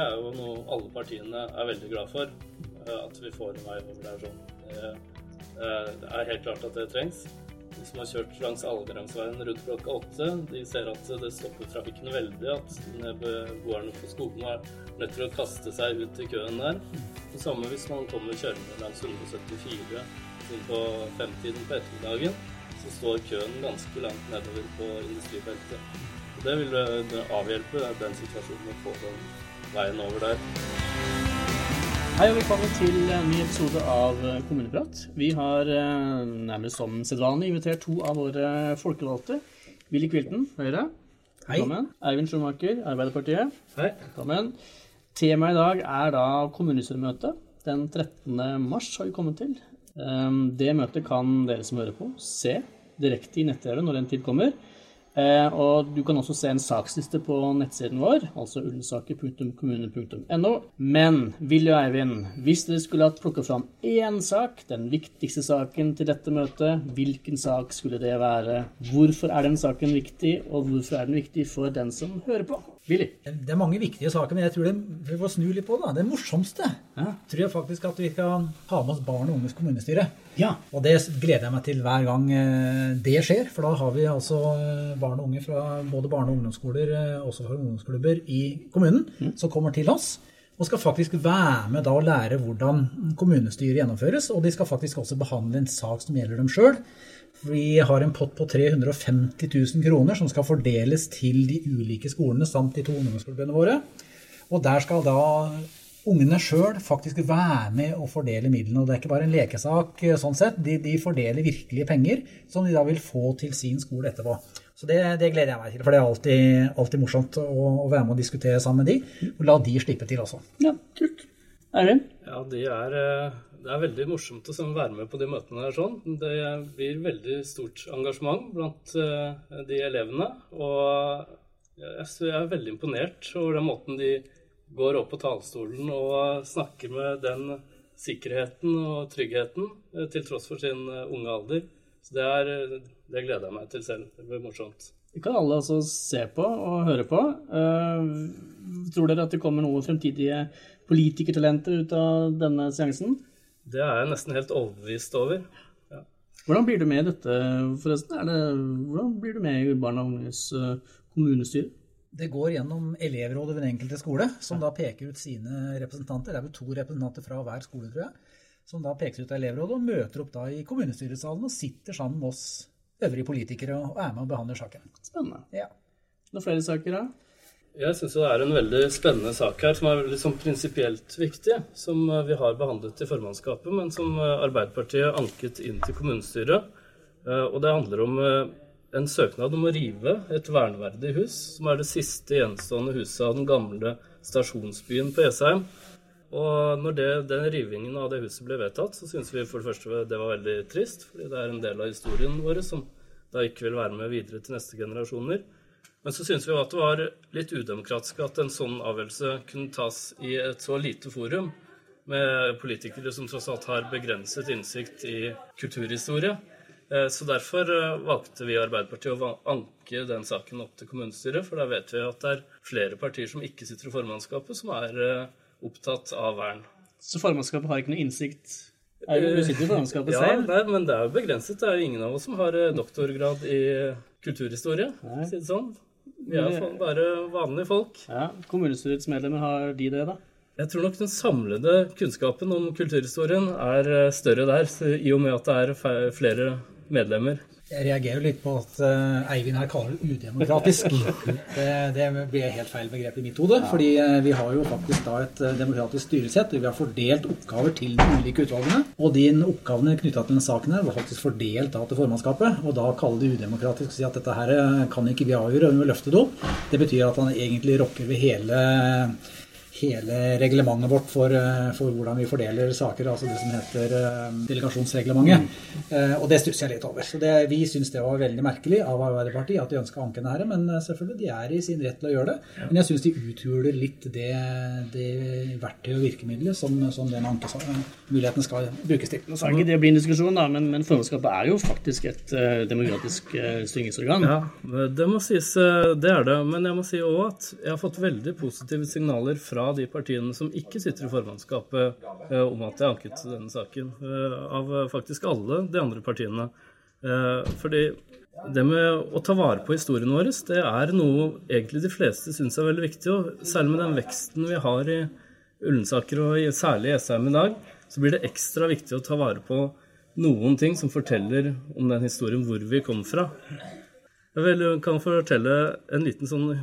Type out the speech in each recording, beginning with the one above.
Det er jo noe alle partiene er veldig glad for, at vi får en vei over der sånn. Det, det er helt klart at det trengs. De som har kjørt langs Algeramsveien rundt klokka åtte, de ser at det stopper trafikken veldig. At beboerne på skolen er nødt til å kaste seg ut i køen der. Det samme hvis man kommer kjørende langs 174 sånn på femtiden på ettermiddagen, så står køen ganske langt nedover på industrifeltet. Det vil avhjelpe den situasjonen å få den veien over der. Hei og velkommen til en ny episode av Kommuneprat. Vi har nærmest som sedvanlig invitert to av våre folkevalgte. Willy Kvilten, Høyre. Hei. Velkommen. Eivind Schumacher, Arbeiderpartiet. Hei. Velkommen. Temaet i dag er da kommunestyremøtet. Den 13. mars har vi kommet til. Det møtet kan dere som hører på, se direkte i nett-TV når den tid kommer. Og du kan også se en saksliste på nettsiden vår, altså ullensaker.kommune.no. Men Willy og Eivind, hvis dere skulle hatt plukka fram én sak, den viktigste saken til dette møtet, hvilken sak skulle det være? Hvorfor er den saken viktig, og hvorfor er den viktig for den som hører på? Willy? Det er mange viktige saker, men jeg tror det, vi får snu litt på det. Det morsomste Ja. tror jeg faktisk at vi kan ha med oss barn og unges kommunestyre. Ja. Og det gleder jeg meg til hver gang eh, det skjer, for da har vi altså eh, barn og unge fra både barne- og ungdomsskoler, eh, også fra ungdomsklubber i kommunen, som kommer til oss. Og skal faktisk være med da og lære hvordan kommunestyret gjennomføres. Og de skal faktisk også behandle en sak som gjelder dem sjøl. Vi har en pott på 350 000 kroner som skal fordeles til de ulike skolene samt de to ungdomsklubbene våre. Og der skal da ungene sjøl faktisk være med å fordele midlene. Og det er ikke bare en lekesak eh, sånn sett. De, de fordeler virkelige penger som de da vil få til sin skole etterpå. Så det, det gleder jeg meg til, for det er alltid, alltid morsomt å, å være med og diskutere sammen med de. Og la de slippe til også. Ja, kult. Eivind? Ja, de er, eh, det er veldig morsomt å sånn være med på de møtene her sånn. Det blir veldig stort engasjement blant eh, de elevene. Og jeg er veldig imponert over den måten de går opp på talerstolen og snakker med den sikkerheten og tryggheten eh, til tross for sin eh, unge alder. Så det, er, det gleder jeg meg til selv. Det blir morsomt. Det kan alle altså se på og høre på. Uh, tror dere at det kommer noen fremtidige politikertalenter ut av denne seansen? Det er jeg nesten helt overbevist over. Hvordan blir du med i dette, forresten? Er det, hvordan blir du med i Barn og unges eh, kommunestyre? Det går gjennom elevrådet ved den enkelte skole, som da peker ut sine representanter. Det er vel to representanter fra hver skole, tror jeg. Som da pekes ut av elevrådet og møter opp da i kommunestyresalen og sitter sammen med oss øvrige politikere og er med og behandler saken. Spennende. Ja. Noen flere saker, da? Jeg syns det er en veldig spennende sak her, som er veldig sånn prinsipielt viktig. Som eh, vi har behandlet i formannskapet, men som eh, Arbeiderpartiet anket inn til kommunestyret. Eh, Og det handler om en søknad om å rive et verneverdig hus, som er det siste gjenstående huset av den gamle stasjonsbyen på Esheim. Og når det, den rivingen av det huset ble vedtatt, så syns vi for det første det var veldig trist, fordi det er en del av historien vår som da ikke vil være med videre til neste generasjoner. Men så syns vi at det var litt udemokratisk at en sånn avgjørelse kunne tas i et så lite forum, med politikere som tross alt har begrenset innsikt i kulturhistorie. Eh, Så derfor eh, valgte vi i Arbeiderpartiet å anke den saken opp til kommunestyret, for da vet vi at det er flere partier som ikke sitter i formannskapet, som er eh, opptatt av vern. Så formannskapet har ikke noe innsikt? Eivind, du sitter i formannskapet Ja, selv? nei, men det er jo begrenset. Det er jo ingen av oss som har doktorgrad i kulturhistorie, for å si det sånn. Vi er jo bare vanlige folk. Ja, Kommunestyrets medlemmer har de det, da? Jeg tror nok den samlede kunnskapen om kulturhistorien er eh, større der, i og med at det er flere medlemmer. Jeg reagerer litt på at eh, Eivind her kaller det udemokratisk. Det, det blir helt feil begrep i mitt hode. fordi eh, vi har jo faktisk da et eh, demokratisk styresett. Vi har fordelt oppgaver til de ulike utvalgene. Og de oppgavene knytta til den saken her var faktisk fordelt da til formannskapet. Og da kalle det udemokratisk og si at dette her kan ikke vi avgjøre, vi må løfte det opp. Det betyr at han egentlig rokker ved hele hele reglementet vårt for, eh, for hvordan vi fordeler saker, altså det som heter eh, delegasjonsreglementet. Eh, Og det stusser jeg litt over. Så det, Vi syns det var veldig merkelig av Arbeiderpartiet at de ønska å anke denne men selvfølgelig, de er i sin rett til å gjøre det. Men jeg syns de uthuler litt det, det verktøyet og virkemidlet som, som den ankemuligheten skal brukes til. Nå skal ikke det bli en diskusjon, da, men, men formannskapet er jo faktisk et demokratisk styringsorgan. Ja, det må sies, det er det. Men jeg må si òg at jeg har fått veldig positive signaler fra fra de partiene som ikke sitter i formannskapet, eh, om at jeg anket denne saken. Eh, av faktisk alle de andre partiene. Fordi det med å ta vare på historien vår, det er noe egentlig de fleste syns er veldig viktig. Og særlig med den veksten vi har i Ullensaker, og særlig i Esheim i dag, så blir det ekstra viktig å ta vare på noen ting som forteller om den historien hvor vi kom fra. Jeg kan fortelle en liten sånn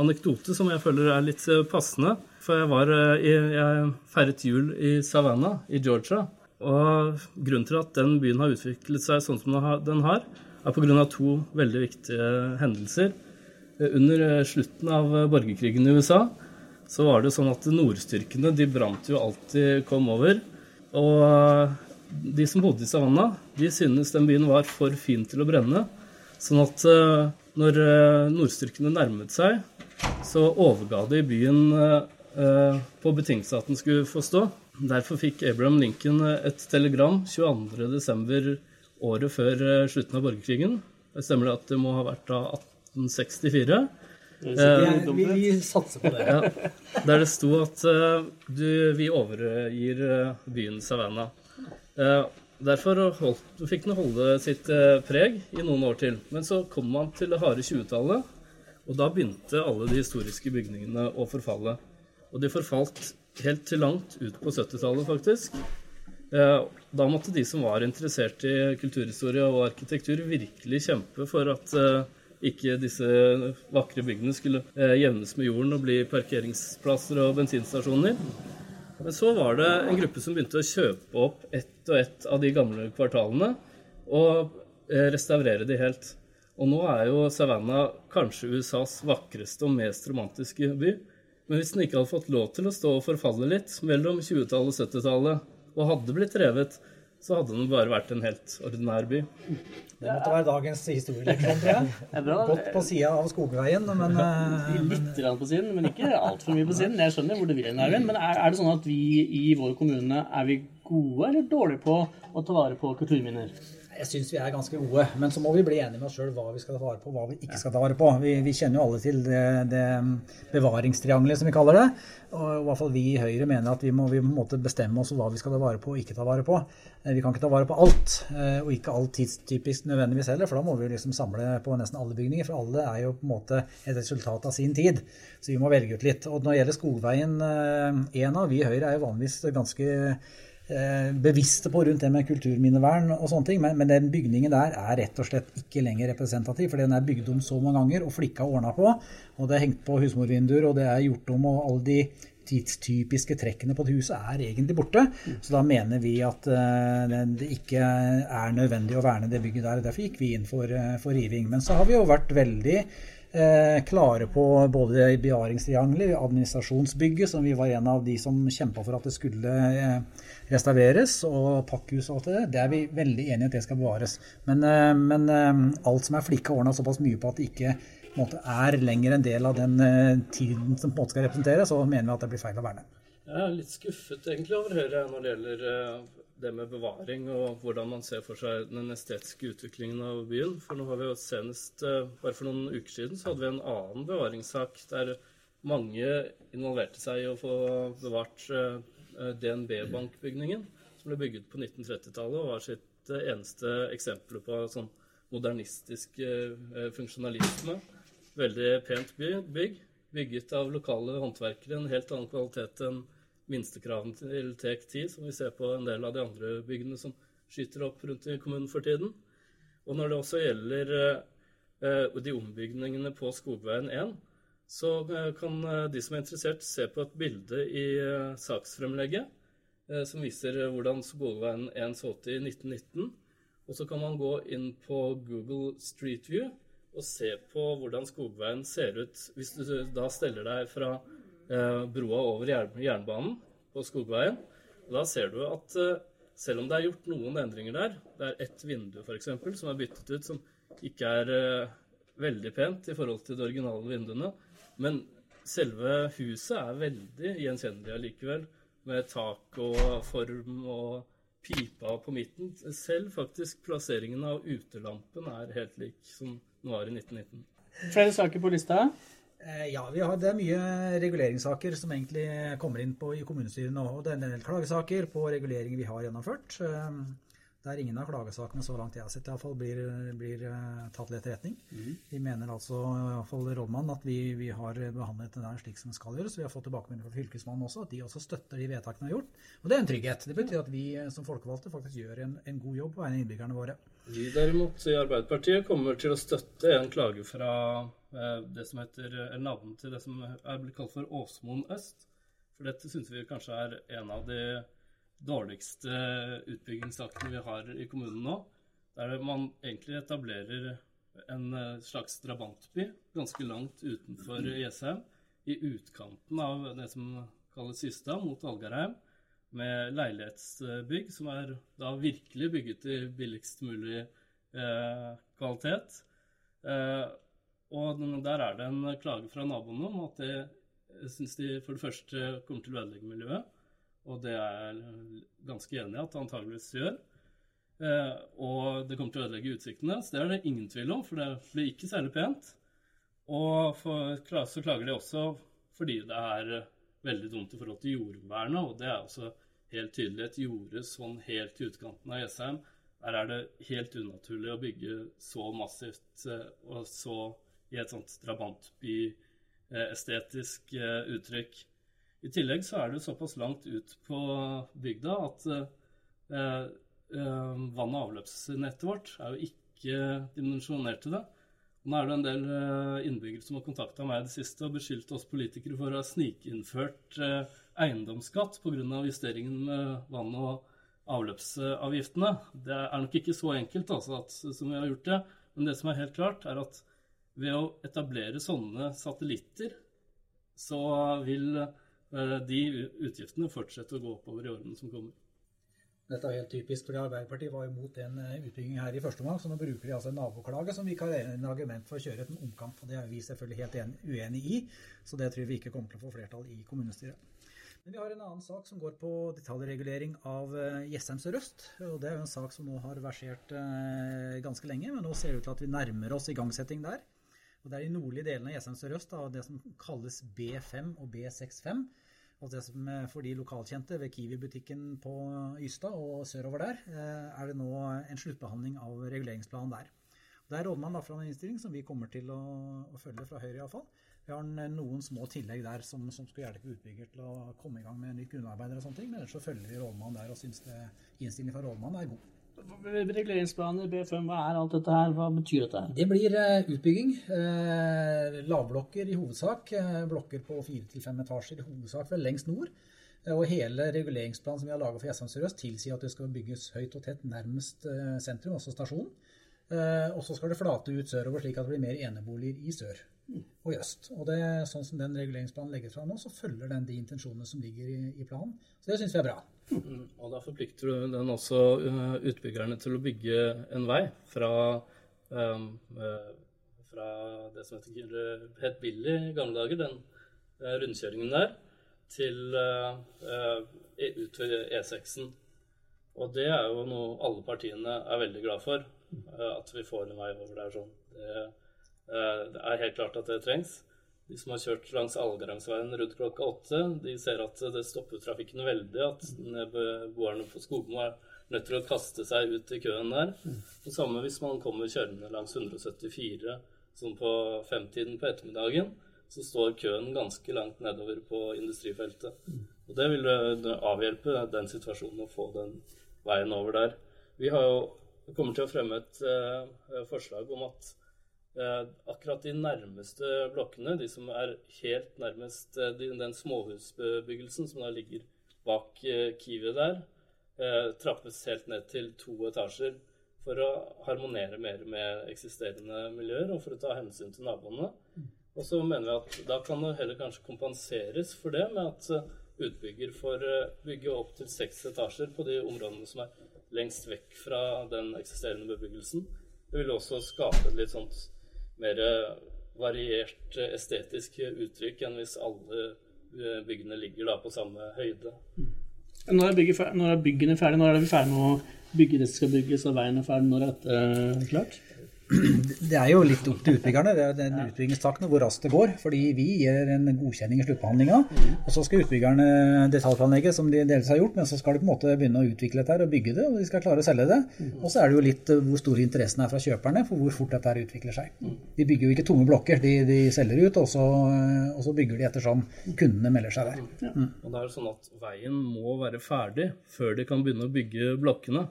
anekdote som jeg føler er litt eh, passende. For jeg, var eh, jeg feiret jul i Savannah i Georgia. Og grunnen til at den byen har utviklet seg sånn som den har, er pga. to veldig viktige hendelser. Eh, under slutten av borgerkrigen i USA så var det sånn at nordstyrkene de brant jo alt de kom over. Og de som bodde i Savannah, de syntes den byen var for fin til å brenne. Sånn at når nordstyrkene nærmet seg, så overga de byen eh, på betingelse at den skulle få stå. Derfor fikk Abraham Lincoln et telegram 22.12. året før eh, slutten av borgerkrigen. Det stemmer det at det må ha vært da 1864. Eh, vi, vi, satser på det. Ja, der det sto at uh, du, vi overgir uh, byen Savannah. Uh, derfor holdt, fikk den holde sitt preg i noen år til. Men så kom man til det harde 20-tallet, og da begynte alle de historiske bygningene å forfalle. Og de forfalt helt til langt ut på 70-tallet, faktisk. Eh, da måtte de som var interessert i kulturhistorie og arkitektur, virkelig kjempe for at eh, ikke disse vakre byggene skulle eh, jevnes med jorden og bli parkeringsplasser og bensinstasjoner. Men så var det en gruppe som begynte å kjøpe opp ett og ett av de gamle kvartalene og restaurere de helt. Og nå er jo Savannah kanskje USAs vakreste og mest romantiske by. Men hvis den ikke hadde fått lov til å stå og forfalle litt mellom 20-tallet og 70-tallet, og hadde blitt revet, så hadde den bare vært en helt ordinær by. Det måtte være dagens historieleksjon, tror jeg. Godt på sida av Skogveien, men uh, Litt på siden, men ikke altfor mye på siden. Jeg skjønner hvor du vil hen, Ervin. Men er, er, det sånn at vi i vår kommune er vi gode eller dårlige på å ta vare på kulturminner? Jeg syns vi er ganske gode, men så må vi bli enige med oss sjøl hva vi skal ta vare på og hva vi ikke skal ta vare på. Vi, vi kjenner jo alle til det, det bevaringstriangelet, som vi kaller det. Og i hvert fall vi i Høyre mener at vi må, vi må bestemme oss hva vi skal ta vare på og ikke ta vare på. Eh, vi kan ikke ta vare på alt, eh, og ikke alt tidstypisk nødvendigvis heller, for da må vi liksom samle på nesten alle bygninger. For alle er jo på en måte et resultat av sin tid, så vi må velge ut litt. Og når det gjelder Skogveien 1 eh, vi i Høyre er jo vanligvis ganske bevisste på rundt det med kulturminnevern og sånne ting, men, men, den bygningen der er rett og slett ikke lenger representativ. For den er bygd om så mange ganger og flikka ordna på. Og det er hengt på husmorvinduer, og det er gjort om, og alle de tidstypiske trekkene på et huset er egentlig borte. Så da mener vi at uh, det ikke er nødvendig å verne det bygget der. Derfor gikk vi inn for, uh, for riving. Men så har vi jo vært veldig Eh, klare på både bevaringstriangelet, administrasjonsbygget, som vi var en av de som kjempa for at det skulle eh, restaureres, og pakkehus og alt det der. Det er vi veldig enige i at det skal bevares. Men, eh, men alt som er flikka ordna såpass mye på at det ikke måte, er lenger en del av den tiden som på en måte skal representeres, så mener vi at det blir feil å verne. Jeg er litt skuffet egentlig over Høyre når det gjelder det med bevaring og hvordan man ser for seg den estetiske utviklingen av byen. For nå har vi jo senest, eh, bare for noen uker siden, så hadde vi en annen bevaringssak der mange involverte seg i å få bevart eh, DNB-bankbygningen, som ble bygget på 1930-tallet og var sitt eh, eneste eksempel på sånn modernistisk funksjonalisme. Veldig pent bygg, bygget av lokale håndverkere, en helt annen kvalitet enn minstekravene til TEK 10, som vi ser på en del av de andre byggene som skyter opp rundt i kommunen for tiden. Og når det også gjelder eh, de ombygningene på Skogveien 1, så eh, kan eh, de som er interessert, se på et bilde i saksfremlegget som viser hvordan Skogveien 1 så ut i 1919. Og så kan man gå inn på Google Street View og se på hvordan Skogveien ser ut hvis du da steller deg fra broa over jernbanen på Skogveien. Og da ser du at eh, selv om det er gjort noen endringer der, det er ett vindu f.eks. som er byttet ut, som ikke er eh, veldig pent i forhold til de originale vinduene, men selve huset er veldig gjenkjennelig allikevel, med tak og form og pipa på midten. Selv faktisk plasseringen av utelampen er helt lik som den var i 1919. Flere saker på lista? Eh, ja, har, det er mye reguleringssaker som egentlig kommer inn på, i kommunestyret nå. Og det er en del klagesaker på reguleringer vi har gjennomført. Det der ingen av klagesakene så langt jeg har sett iallfall blir, blir uh, tatt til etterretning. Mm. Vi mener altså, iallfall rådmannen, at vi, vi, har behandlet det der slik som det skal gjøres. Vi har fått tilbakemelding fra fylkesmannen også, at de også støtter de vedtakene vi har gjort. Og det er en trygghet. Det betyr at vi som folkevalgte faktisk gjør en, en god jobb på vegne av innbyggerne våre. Vi derimot i Arbeiderpartiet kommer til å støtte en klage fra eh, det som heter, eller navnet til det som er blitt kalt for Åsmoen øst. For dette syns vi kanskje er en av de dårligste utbyggingssakene vi har i kommunen nå. Der man egentlig etablerer en eh, slags drabantby ganske langt utenfor Jessheim. I utkanten av det som kalles Ystad, mot Algarheim. Med leilighetsbygg som er da virkelig bygget i billigst mulig eh, kvalitet. Eh, og der er det en klage fra naboene om at det syns de for det første kommer til å ødelegge miljøet. Og det er jeg ganske enig i at det antageligvis gjør. Eh, og det kommer til å ødelegge utsiktene, så det er det ingen tvil om, for det blir ikke særlig pent. Og for, så klager de også fordi det er veldig dumt i forhold til jordvernet, og det er også helt tydelig et jorde sånn helt i utkanten av Jessheim. Der er det helt unaturlig å bygge så massivt eh, og så i et sånt drabantby-estetisk eh, uttrykk. I tillegg så er det såpass langt ut på bygda at eh, eh, vann- og avløpsnettet vårt er jo ikke dimensjonert til det. Nå er det en del innbyggere som har kontakta meg i det siste og beskyldt oss politikere for å ha snikinnført eiendomsskatt pga. justeringen med vann- og avløpsavgiftene. Det er nok ikke så enkelt altså, at, som vi har gjort det, men det som er helt klart, er at ved å etablere sånne satellitter, så vil Eh, de utgiftene fortsette å gå oppover i årene som kommer. Dette er helt typisk, fordi Arbeiderpartiet var imot den utbyggingen utbygging her i første omgang. Så nå bruker de altså en naboklage som en argument for å kjøre en omkamp. og Det er vi selvfølgelig helt uenig i, så det tror vi ikke kommer til å få flertall i kommunestyret. Men vi har en annen sak som går på detaljregulering av eh, Jessheim sørøst. og Det er jo en sak som nå har versert ganske lenge, men nå ser det ut til at vi nærmer oss igangsetting der. Og Det er de nordlige delene av Jessheim sørøst, det som kalles B5 og B65. Og det som For de lokalkjente ved Kiwi-butikken på Ystad og sørover der, eh, er det nå en sluttbehandling av reguleringsplanen der. Det er rådmannen la fram en innstilling som vi kommer til å, å følge fra Høyre iallfall. Vi har noen små tillegg der som, som skal hjelpe utbygger til å komme i gang med nytt grunnarbeid, og sånne ting. Men ellers så følger vi rådmannen der og syns innstillingen fra rådmannen er god. Reguleringsplaner, B5, hva er alt dette her? Hva betyr dette? her? Det blir uh, utbygging. Uh, lavblokker i hovedsak. Uh, blokker på fire til fem etasjer i hovedsak vel lengst nord. Og hele reguleringsplanen som vi har laga for Jessheim sørøst, tilsier at det skal bygges høyt og tett nærmest sentrum, altså stasjonen. Og så skal det flate ut sørover, slik at det blir mer eneboliger i sør og i øst. Og det, sånn som den reguleringsplanen legges fram nå, så følger den de intensjonene som ligger i, i planen. Så det syns vi er bra. Mm, og da forplikter du den også uh, utbyggerne til å bygge en vei fra, um, uh, fra det som heter, het Billy i gamle dager, den uh, rundkjøringen der, til ut ved E6-en. Og det er jo noe alle partiene er veldig glad for, at vi får en vei over der sånn. Det, det er helt klart at det trengs. De som har kjørt langs Algeramsveien rundt klokka åtte, de ser at det stopper trafikken veldig. At beboerne på Skogmo er nødt til å kaste seg ut i køen der. Det samme hvis man kommer kjørende langs 174 sånn på femtiden på ettermiddagen. Så står køen ganske langt nedover på industrifeltet. Og Det vil avhjelpe den situasjonen å få den veien over der. Vi har jo, kommer til å fremme et uh, forslag om at Eh, akkurat de nærmeste blokkene, de som er helt nærmest eh, den småhusbebyggelsen som da ligger bak eh, Kiwi der, trappes helt ned til to etasjer for å harmonere mer med eksisterende miljøer og for å ta hensyn til naboene. Og så mener vi at da kan det heller kanskje kompenseres for det med at utbygger får bygge opp til seks etasjer på de områdene som er lengst vekk fra den eksisterende bebyggelsen. Det vil også skape et litt sånt mer variert estetisk uttrykk enn hvis alle eh, byggene ligger da på samme høyde. Når er, bygget, når er byggene ferdig? Når er vi ferdig med å bygge det som skal bygges, og veien er ferdig? Når er dette klart? Det er jo litt opp til utbyggerne, det er den utbyggingstakten hvor raskt det går. Fordi vi gir en godkjenning i sluttbehandlinga, og så skal utbyggerne detaljplanlegge, som de delvis har gjort, men så skal de på en måte begynne å utvikle dette her og bygge det, og de skal klare å selge det. Og så er det jo litt eh, hvor stor interessen er fra kjøperne for hvor fort dette her utvikler seg. De bygger jo ikke tomme blokker, de, de selger ut, og så, og så, bygger de ettersom kundene melder seg der. Mm. Og det er sånn at Veien må være ferdig før de kan begynne å bygge blokkene.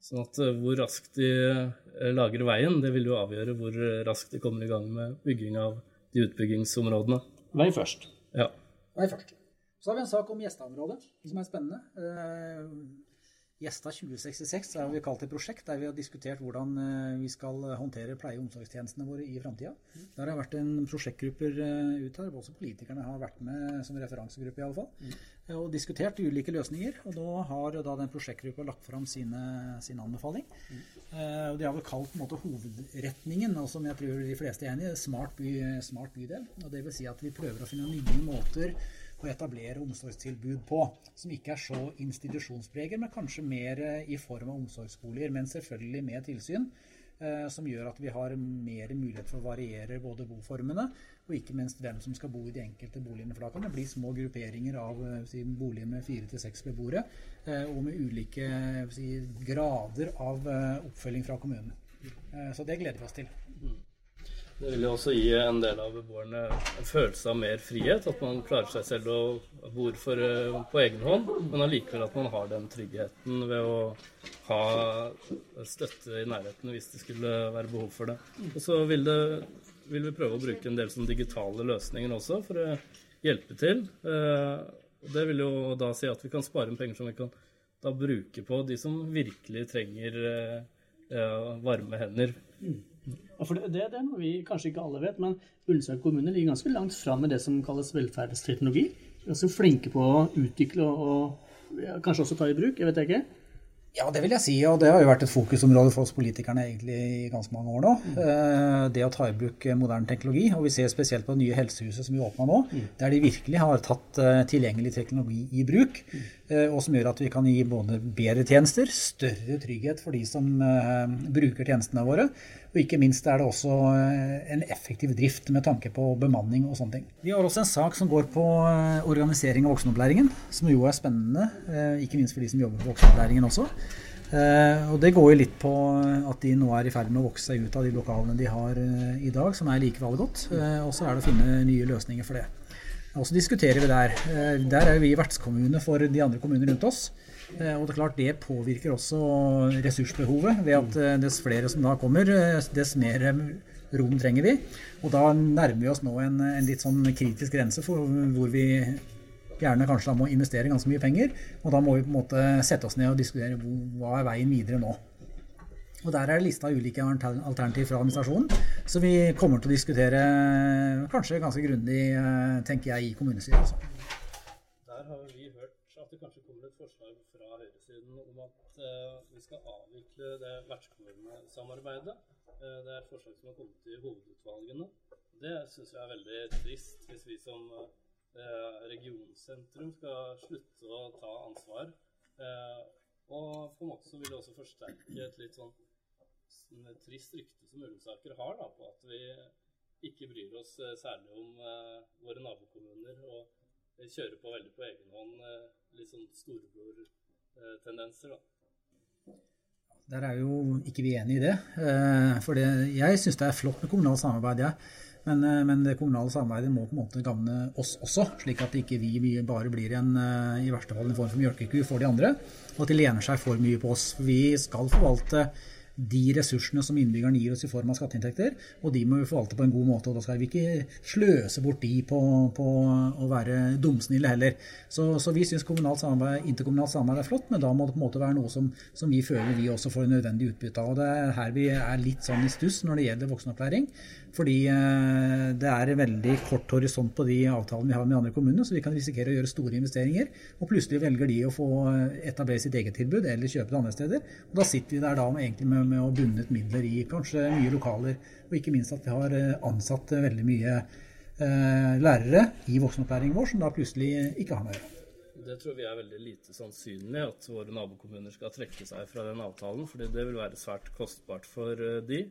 Sånn at eh, hvor raskt de eh, lager veien, det vil jo avgjøre hvor raskt de kommer i gang med bygging av de utbyggingsområdene. Vei først. Ja. Vei først. Så har vi en sak om gjesteområdet, som er spennende. Eh, Gjesta 2066 har vi kalt et prosjekt der vi har diskutert hvordan vi skal håndtere pleie- og omsorgstjenestene våre i framtida. Der har det vært en prosjektgrupper ut her, også politikerne har vært med som referansegruppe iallfall. Mm og diskutert ulike løsninger. Og nå har da den prosjektgruppa lagt fram sine, sin anbefaling. Mm. Uh, de har vel kalt måte, hovedretningen, og som jeg tror de fleste er enig i, smart, by, smart bydel. Og det vil si at vi prøver å finne nye måter å etablere omsorgstilbud på, som ikke er så institusjonspreget, men kanskje mer i form av omsorgsboliger, men selvfølgelig med tilsyn. Eh, som gjør at vi har mer mulighet for å variere både boformene og ikke minst hvem som skal bo i de enkelte boligene. For da kan det bli små grupperinger av eh, si, boliger med fire til seks beboere, eh, og med ulike si, grader av oppfølging fra kommunen. Så det gleder vi oss til. Det vil jo også gi en del av beboerne en følelse av mer frihet. At man klarer seg selv og bor for, eh, på egen hånd. Men allikevel at man har den tryggheten ved å ha støtte i nærheten hvis det skulle være behov for det. Og så vil, det, vil vi prøve å bruke en del sånn digitale løsninger også for å hjelpe til. Eh, det vil jo da si at vi kan spare inn penger som vi kan da bruke på de som virkelig trenger eh, varme hender. Ja, for det, det, er noe vi kanskje ikke alle vet, men Ullensaker kommune ligger ganske langt fram med det som kalles velferdsteknologi. Ganske flinke på å utvikle og, og ja, kanskje også ta i bruk. Jeg vet ikke. Ja, det vil jeg si. Og det har jo vært et fokusområde for oss politikerne egentlig i ganske mange år nå. Mm. Det å ta i bruk moderne teknologi. Og vi ser spesielt på det nye helsehuset som vi åpna nå, mm. der de virkelig har tatt eh, tilgjengelig teknologi i bruk. Mm. Og som gjør at vi kan gi både bedre tjenester, større trygghet for de som bruker tjenestene våre, og ikke minst er det også eh, en effektiv drift med tanke på bemanning og sånne ting. Vi har også en sak som går på eh, organisering av voksenopplæringen, som jo er spennende. Eh, ikke minst for de som jobber på voksenopplæringen også. Og det går jo litt på at de nå er i ferd med å vokse seg ut av de lokalene de har i dag, som er likevel godt. Og så er det å finne nye løsninger for det. Og så diskuterer vi der. Der er jo vi vertskommune for de andre kommunene rundt oss. Eh, og det er klart det påvirker også ressursbehovet ved at eh, dess flere som da kommer, eh, dess mer rom trenger vi. Og da nærmer vi oss nå en, en litt sånn kritisk grense for hvor vi gjerne kanskje da må investere ganske mye penger. Og da må vi på en måte sette oss ned og diskutere hva er veien videre nå. Og Der er det lista ulike alternativ fra administrasjonen, så vi kommer til å diskutere kanskje ganske grundig, tenker jeg, i kommunestyret. Altså. Der har vi hørt det kanskje kommer et forslag fra høyresiden om at eh, vi skal avvikle det vertskommunesamarbeidet. Eh, det er et forslag som har kommet i hovedutvalgene. Det syns jeg er veldig trist, hvis vi som eh, regionsentrum skal slutte å ta ansvar. Og på en måte så vil det også forsterke et litt sånn trist rykte som Ullensaker har, da, på at vi ikke bryr oss særlig om våre nabokommuner og kjører på veldig på egen hånd. Litt sånn storebror tendenser. Da. Der er jo ikke vi enig i det. Eh, for det, jeg syns det er flott med kommunalt samarbeid, jeg. Ja. Men, eh, men, det kommunale samarbeidet må på en måte gagne oss også, slik at ikke vi bare blir en, eh, i verste fall en form for mjølkeku for de andre, og at de lener seg for mye på oss. Vi skal forvalte de ressursene som innbyggerne gir oss i form av skatteinntekter, og de må vi forvalte på en god måte. og Da skal vi ikke sløse bort de på, på å være dumsnille heller. Så, så vi syns interkommunalt samarbeid er flott, men da må det på en måte være noe som, som vi føler vi også får nødvendig utbytte av. og Det er her vi er litt sånn i stuss når det gjelder voksenopplæring. Fordi eh, det er en veldig kort horisont på de avtalene vi har med andre kommuner, så vi kan risikere å gjøre store investeringer, og plutselig velger de å få eh, etablere sitt eget tilbud eller kjøpe det andre steder. Og da sitter vi der da egentlig med med å bundet midler i kanskje mye lokaler, og ikke minst at vi har eh, ansatt veldig mye eh, lærere i voksenopplæringen vår som da plutselig ikke har mer. Det tror vi er veldig lite sannsynlig at våre nabokommuner skal trekke seg fra den avtalen, fordi det vil være svært kostbart for eh, de.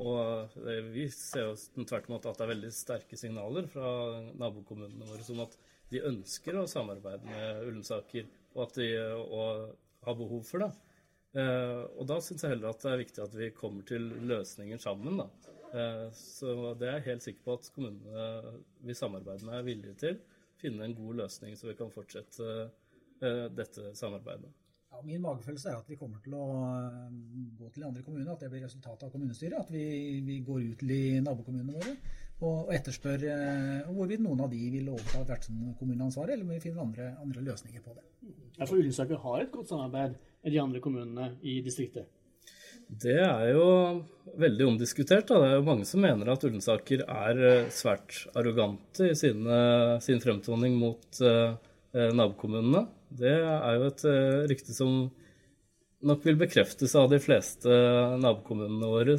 Og vi ser jo tvert imot at det er veldig sterke signaler fra nabokommunene våre som at de ønsker å samarbeide med Ullensaker, og at de og har behov for det. Og da syns jeg heller at det er viktig at vi kommer til løsninger sammen. da. Så det er jeg helt sikker på at kommunene vi samarbeider med, er villige til. Finne en god løsning så vi kan fortsette dette samarbeidet. Ja, min magefølelse er at vi kommer til å eh, gå til andre kommuner, at det blir resultatet av kommunestyret. At vi, vi går ut til nabokommunene våre og, etterspør eh, hvorvidt noen av de vil overta vertskommuneansvaret, eller om vi finner andre, andre, løsninger på det. Ja, For Ullensaker har et godt samarbeid med de andre kommunene i distriktet? Det er jo veldig omdiskutert. Da. Det er jo mange som mener at Ullensaker er eh, svært arrogante i sine, sin fremtoning mot uh, nabokommunene. Det er jo et uh, rykte som nok vil bekreftes av de fleste nabokommunene våre.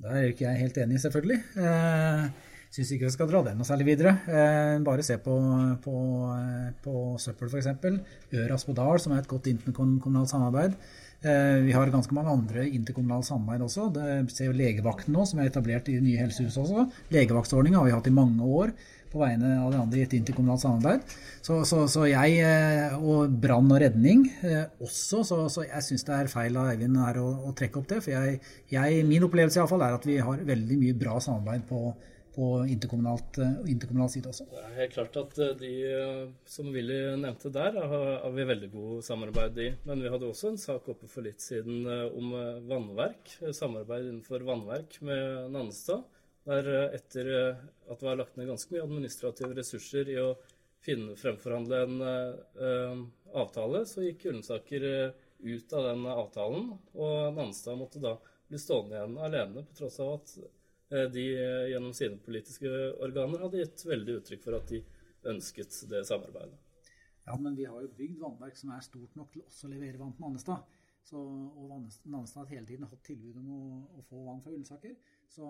Da er ikke jeg helt enig selvfølgelig. Eh, Syns ikke vi skal dra den noe særlig videre. Eh, bare se på, på, eh, på søppel, f.eks. Øras på Dal, som er et godt interkommunalt samarbeid. Eh, vi har ganske mange andre interkommunale samarbeid også. Det ser jo Legevakten nå, som er etablert i det nye helsehuset også. Legevaktordninga har vi hatt i mange år på vegne av de andre i et interkommunalt samarbeid. Så, så, så, jeg, og brann og redning også, så, så jeg syns det er feil av Eivind her å, å, trekke opp det. For jeg, jeg, min opplevelse i alle fall er at vi har veldig mye bra samarbeid på, på interkommunalt, eh, side også. Det er helt klart at de som Willy nevnte der, har vi veldig god samarbeid i. Men vi hadde også en sak oppe for litt siden om vannverk. Samarbeid innenfor vannverk med Nannestad. Der etter at det var lagt ned ganske mye administrative ressurser i å finne, fremforhandle en uh, avtale, så gikk Ullensaker ut av den avtalen. Og Nannestad måtte da bli stående igjen alene, på tross av at de gjennom sine politiske organer hadde gitt veldig uttrykk for at de ønsket det samarbeidet. Ja, men vi har jo bygd vannverk som er stort nok til også å levere vann til Nannestad. Så, og Nannestad har hele tiden hatt tilbud om å, å få vann fra Ullensaker. Så,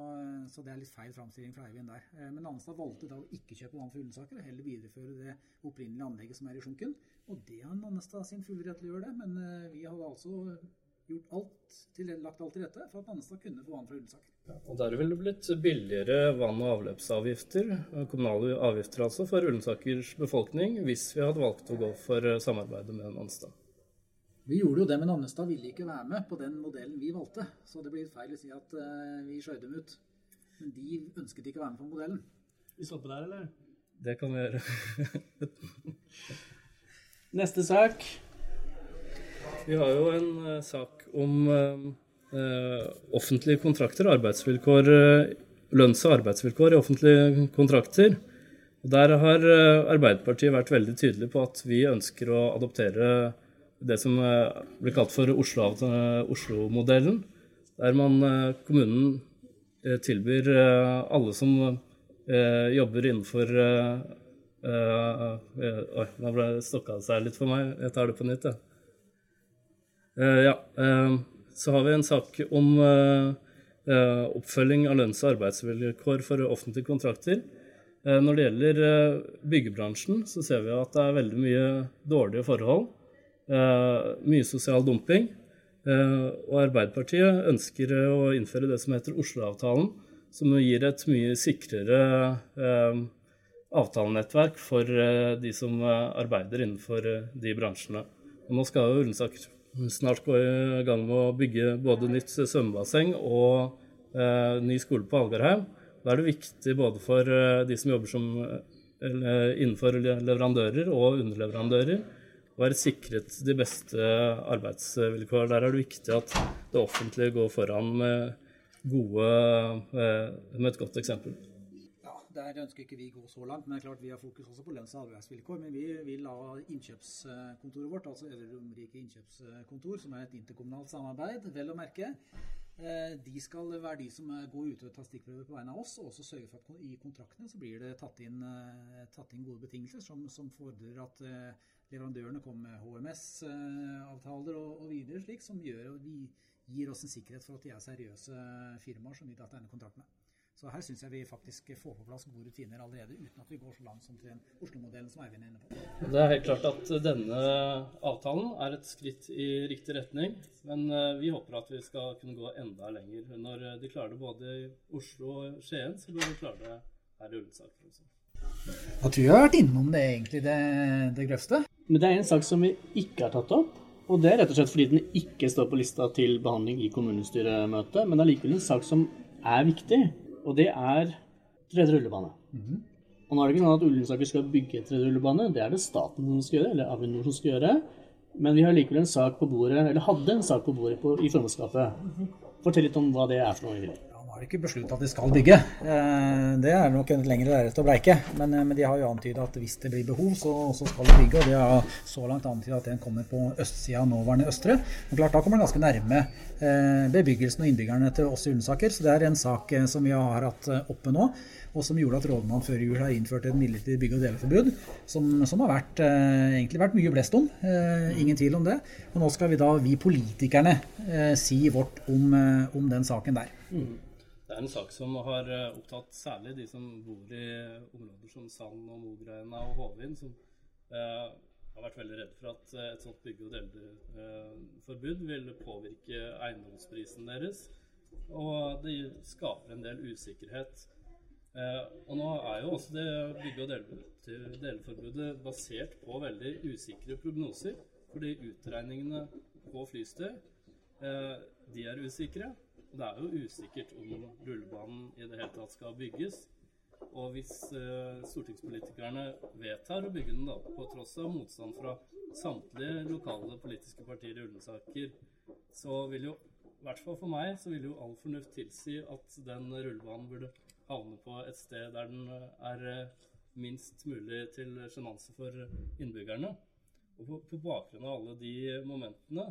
så, det er litt feil framstilling fra Eivind der. Eh, men Nannestad valgte da å ikke kjøpe vann fra Ullensaker, og heller videreføre det opprinnelige anlegget som er i Sjunken. Og det har Nannestad sin fulle rett til å gjøre det, men eh, vi hadde altså gjort alt til, lagt alt til rette for at Nannestad kunne få vann fra Ullensaker. Ja, og der ville det blitt billigere vann- og avløpsavgifter, kommunale avgifter altså, for Ullensakers befolkning, hvis vi hadde valgt å gå for samarbeidet med Nannestad. Vi gjorde jo det, men Nannestad ville ikke være med på den modellen vi valgte. Så det blir feil å si at uh, vi skjøv dem ut. Men de ønsket ikke å være med på modellen. Vi stopper der, eller? Det kan vi gjøre. Neste sak. Vi har jo en uh, sak om uh, offentlige kontrakter, arbeidsvilkår, lønns- og arbeidsvilkår i offentlige kontrakter. Der har Arbeiderpartiet vært veldig tydelig på at vi ønsker å adoptere det som blir kalt for Oslo-modellen, der man, kommunen tilbyr alle som jobber innenfor Oi, nå ble det stokka seg litt for meg. Jeg tar det på nytt, jeg. Ja. Så har vi en sak om oppfølging av lønns- og arbeidsvilkår for offentlige kontrakter. Når det gjelder byggebransjen, så ser vi at det er veldig mye dårlige forhold. Mye sosial dumping. Og Arbeiderpartiet ønsker å innføre det som heter Oslo-avtalen, som gir et mye sikrere avtalenettverk for de som arbeider innenfor de bransjene. Og nå skal jo Ullensaker snart gå i gang med å bygge både nytt svømmebasseng og ny skole på Algarheim. Da er det viktig både for de som jobber som, innenfor leverandører og underleverandører, å være sikret de beste arbeidsvilkår. Der er det viktig at det offentlige går foran med, gode, eh, med et godt eksempel. Der ønsker ikke vi gå så langt, men det er klart vi har fokus også på lønns- og arbeidsvilkår. Men vi vil la innkjøpskontoret vårt, altså Øvre Romerike innkjøpskontor, som er et interkommunalt samarbeid, vel å merke, eh, de skal være de som går ut og tar stikkprøver på vegne av oss, og også sørge for at i kontraktene så blir det tatt inn, eh, tatt inn gode betingelser som, som fordrer at leverandørene kommer med HMS-avtaler og, og, videre slik, som gjør og vi gir oss en sikkerhet for at de er seriøse firmaer som vi tar denne kontrakt med. Så her syns jeg vi faktisk får på plass gode rutiner allerede, uten at vi går så langt som til Oslo-modellen som Eivind er inne på. Det er helt klart at denne avtalen er et skritt i riktig retning. Men eh, vi håper at vi skal kunne gå enda lenger. Når de klarer det både i Oslo og Skien, så bør de klare det her i Ullensaker også. Jeg tror jeg har vært innom det egentlig, det, det grøvste. Men det er en sak som vi ikke har tatt opp. Og det er rett og slett fordi den ikke står på lista til behandling i kommunestyremøtet. Men det er likevel en sak som er viktig, og det er tredje rullebane. Og nå er det ikke sånn at Ullensaker skal bygge tredje rullebane, det er det staten som skal gjøre, eller Avinor som skal gjøre. Men vi har likevel en sak på bordet, eller hadde en sak på bordet på, i formannskapet. Fortell litt om hva det er for noe. Har ikke besluttet at de skal bygge. Eh, Det er nok en lengre lerret å bleike. Men, eh, men de har jo antydet at hvis det blir behov, så, skal de bygge. Og de har så langt antydet at den kommer på østsida av nåværende Østre. Men klart, da kommer den ganske nærme eh, bebyggelsen og innbyggerne til oss i Ullensaker. Så det er en sak som vi har hatt oppe nå, og som gjorde at rådmannen før jul har innført et midlertidig bygge- og deleforbud, som, som har vært, egentlig vært mye blest om. Ingen tvil om det. Og nå skal vi da, vi politikerne, si vårt om, om den saken der. Det er en sak som har eh, opptatt særlig de som bor i områder som Sand og Mogreina og Håvin, som eh, har vært veldig redd for at eh, et sånt bygge- og deleforbud vil påvirke eiendomsprisen deres. Og det skaper en del usikkerhet. Eh, og nå er jo også det bygge- og dele- deleforbudet basert på veldig usikre prognoser. Fordi utregningene på flystøy, eh, de er usikre. Og det er jo usikkert om rullebanen i det hele tatt skal bygges. Og hvis eh, stortingspolitikerne vedtar å bygge den, da, på tross av motstand fra samtlige lokale politiske partier i Ullensaker, så vil jo, i hvert fall for meg, så vil jo all fornuft tilsi at den rullebanen burde havne på et sted der den er eh, minst mulig til sjenanse for innbyggerne. Og på, på bakgrunn av alle de momentene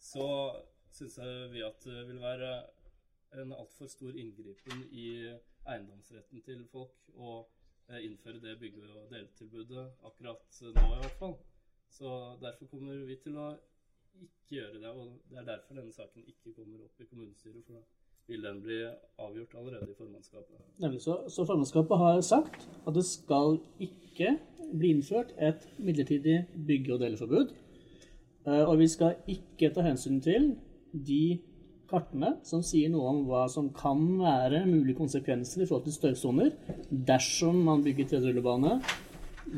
så syns vi at det vil være en altfor stor inngripen i eiendomsretten til folk å eh, innføre det bygge- og deletilbudet akkurat nå, i hvert fall. Så derfor kommer vi til å ikke gjøre det. Og det er derfor denne saken ikke kommer opp i kommunestyret. For da vil den bli avgjort allerede i formannskapet. Nemlig så, så formannskapet har sagt at det skal ikke bli innført et midlertidig bygge- og deleforbud. Eh, Og vi skal ikke ta hensyn til de kartene som sier noe om hva som kan være mulige konsekvenser i forhold til støysoner dersom man bygger tredje rullebane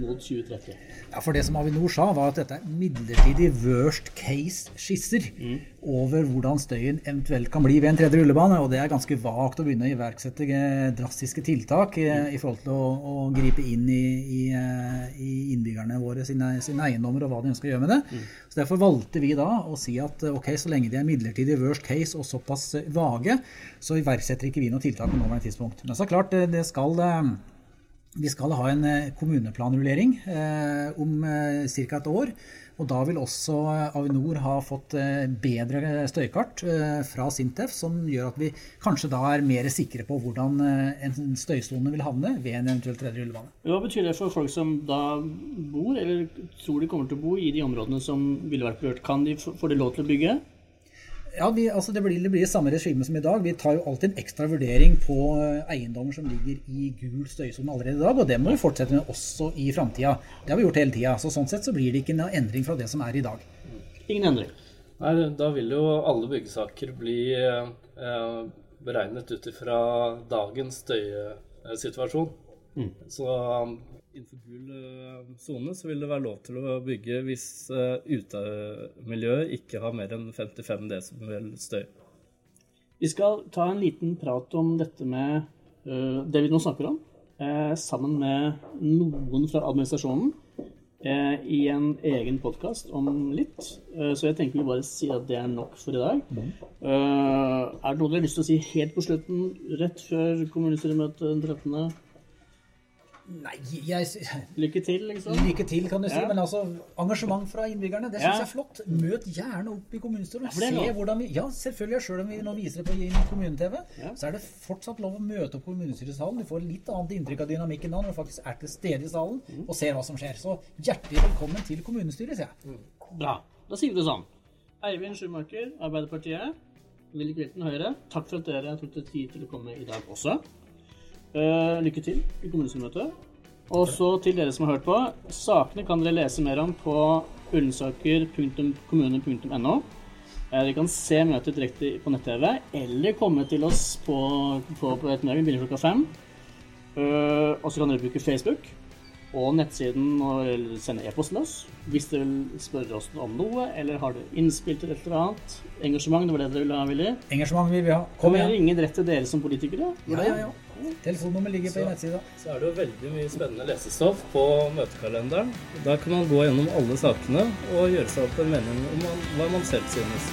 mot 2030. Ja, for Det som Avinor sa, var at dette er midlertidig worst case-skisser over hvordan støyen eventuelt kan bli ved en tredje rullebane. Og det er ganske vagt å begynne å iverksette drastiske tiltak eh, i forhold til å, å gripe inn i, i, eh, i innbyggerne våre sine, sine eiendommer og hva de ønsker å gjøre med det. Så Derfor valgte vi da å si at eh, ok, så lenge de er midlertidig worst case og såpass vage, så iverksetter ikke vi noe tiltak på nåværende tidspunkt. Men så klart, det, skal vi skal ha en eh, kommuneplanrullering eh, om eh, ca. et år. Og da vil også Avinor ha fått bedre støykart fra Sintef, som gjør at vi kanskje da er mer sikre på hvordan en støysone vil havne ved en eventuell tredje rullebane. Hva betyr det for folk som da bor, eller tror de kommer til å bo i de områdene som ville vært berørt? Kan de, få- det lov til å bygge? Ja, vi, altså det, blir, det blir samme regime som i dag. Vi tar jo alltid en ekstra vurdering på eh, eiendommer som ligger i gul støysone allerede i dag, og det må vi fortsette med også i framtida. Det har vi gjort hele tida. Så sånn sett så blir det ikke noen endring fra det som er i dag. Ingen endring. Nei, da vil jo alle byggesaker bli eh, beregnet ut ifra dagens støysituasjon. Så um, innenfor gul eh, sone så vil det være lov til å bygge hvis eh, utemiljøet ikke har mer enn 55 desibel støy. Vi skal ta en liten prat om dette med øh, det vi nå snakker om, eh, sammen med noen fra administrasjonen eh, i en egen podkast om litt. Eh, så jeg tenker vi bare sier at det er nok for i dag. Mm. er det noe dere har lyst til å si helt på slutten, rett før kommunestyremøtet den 13.? Nei, jeg, Lykke til, liksom. Lykke til, kan du si. Ja. Men altså, engasjement fra innbyggerne, det syns Ja. jeg er flott. Møt gjerne opp i kommunestyret. Se lov. hvordan vi Ja, selvfølgelig. Selv om vi nå viser det på kommune-TV, Ja. så er det fortsatt lov å møte opp på kommunestyresalen. Du får litt annet inntrykk av dynamikken da når du faktisk er til stede i salen Mm. og ser hva som skjer. Så hjertelig velkommen til kommunestyret, sier jeg. Bra. Da sier vi det sånn. Eivind Schumacher, Arbeiderpartiet. Willy Kvilten, Høyre. Takk for at dere tok dere tid til å komme i dag også. Eh, lykke til i kommunestyremøtet. Og så til dere som har hørt på. Sakene kan dere lese mer om på ullensaker.kommune.no. Eh, dere kan se møtet direkte på nett-TV, eller komme til oss på, på, på ettermiddagen. Begynner klokka fem. Uh, og så kan dere bruke Facebook og nettsiden og eller sende e-post til oss hvis dere vil spørre oss om noe, eller har dere innspill til et eller annet. Engasjement, det var det dere ville ha, Willy. Engasjement vil vi ha. Kom igjen. igjen. ringe rett til dere som politikere. Ja, ja, ja. Telefonnummer ligger på nettsida. Så er det jo veldig mye spennende lesestoff på møtekalenderen. Der kan man gå gjennom alle sakene og gjøre seg opp en mening om hva man selv synes.